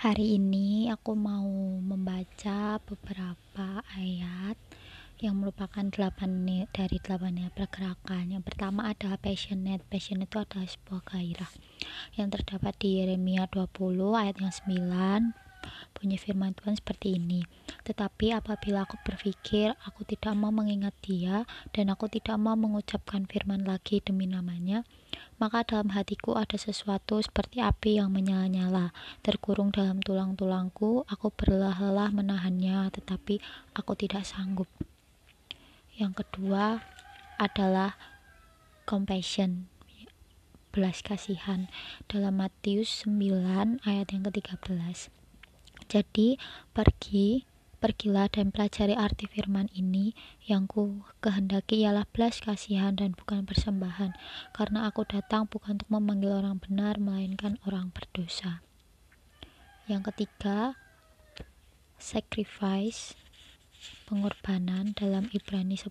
Hari ini aku mau membaca beberapa ayat yang merupakan delapan dari delapan pergerakan. Yang pertama adalah passionate. Passion itu adalah sebuah gairah yang terdapat di Yeremia 20 ayat yang 9 bunyi firman Tuhan seperti ini. Tetapi apabila aku berpikir aku tidak mau mengingat dia dan aku tidak mau mengucapkan firman lagi demi namanya, maka dalam hatiku ada sesuatu seperti api yang menyala-nyala, terkurung dalam tulang-tulangku. Aku berlelah-lelah menahannya, tetapi aku tidak sanggup. Yang kedua adalah compassion, belas kasihan dalam Matius 9 ayat yang ke-13. Jadi, pergi Pergilah dan pelajari arti firman ini yang ku kehendaki ialah belas kasihan dan bukan persembahan, karena aku datang bukan untuk memanggil orang benar, melainkan orang berdosa. Yang ketiga, sacrifice, pengorbanan dalam Ibrani 10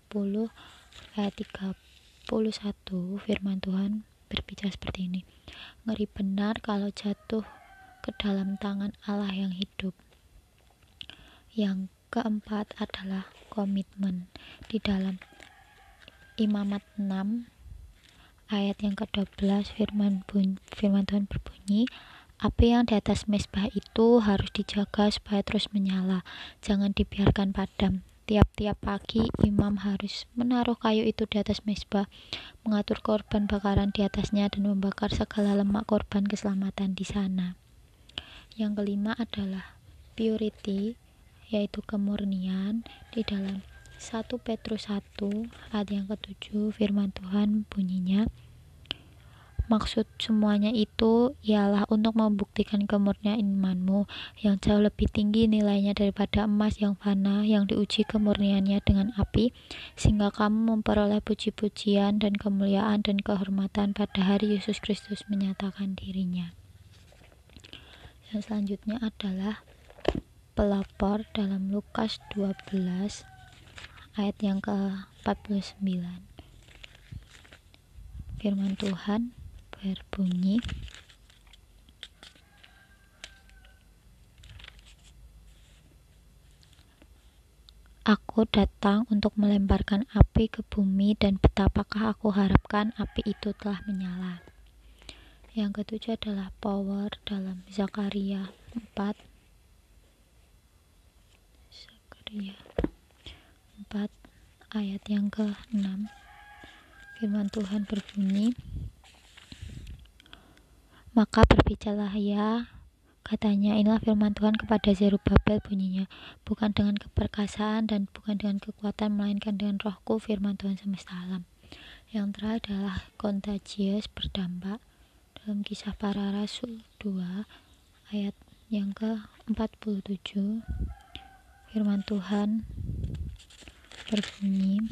ayat 31 firman Tuhan berbicara seperti ini. Ngeri benar kalau jatuh ke dalam tangan Allah yang hidup yang keempat adalah komitmen. Di dalam Imamat 6 ayat yang ke-12 firman firman Tuhan berbunyi api yang di atas mesbah itu harus dijaga supaya terus menyala. Jangan dibiarkan padam. Tiap-tiap pagi imam harus menaruh kayu itu di atas mesbah mengatur korban bakaran di atasnya dan membakar segala lemak korban keselamatan di sana. Yang kelima adalah purity yaitu kemurnian di dalam 1 Petrus 1 ayat yang ketujuh firman Tuhan bunyinya Maksud semuanya itu ialah untuk membuktikan kemurnian imanmu yang jauh lebih tinggi nilainya daripada emas yang fana yang diuji kemurniannya dengan api sehingga kamu memperoleh puji-pujian dan kemuliaan dan kehormatan pada hari Yesus Kristus menyatakan dirinya. Yang selanjutnya adalah pelapor dalam Lukas 12 ayat yang ke-49 firman Tuhan berbunyi Aku datang untuk melemparkan api ke bumi dan betapakah aku harapkan api itu telah menyala. Yang ketujuh adalah power dalam Zakaria 4 Zakaria 4 ayat yang ke-6 firman Tuhan berbunyi maka berbicaralah ya katanya inilah firman Tuhan kepada Zerubabel bunyinya bukan dengan keperkasaan dan bukan dengan kekuatan melainkan dengan rohku firman Tuhan semesta alam. Yang terakhir adalah contagious berdampak. Dalam kisah para rasul 2 ayat yang ke 47 firman Tuhan berbunyi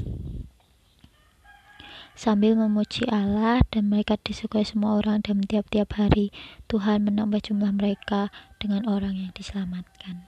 sambil memuji Allah dan mereka disukai semua orang dan tiap-tiap hari Tuhan menambah jumlah mereka dengan orang yang diselamatkan.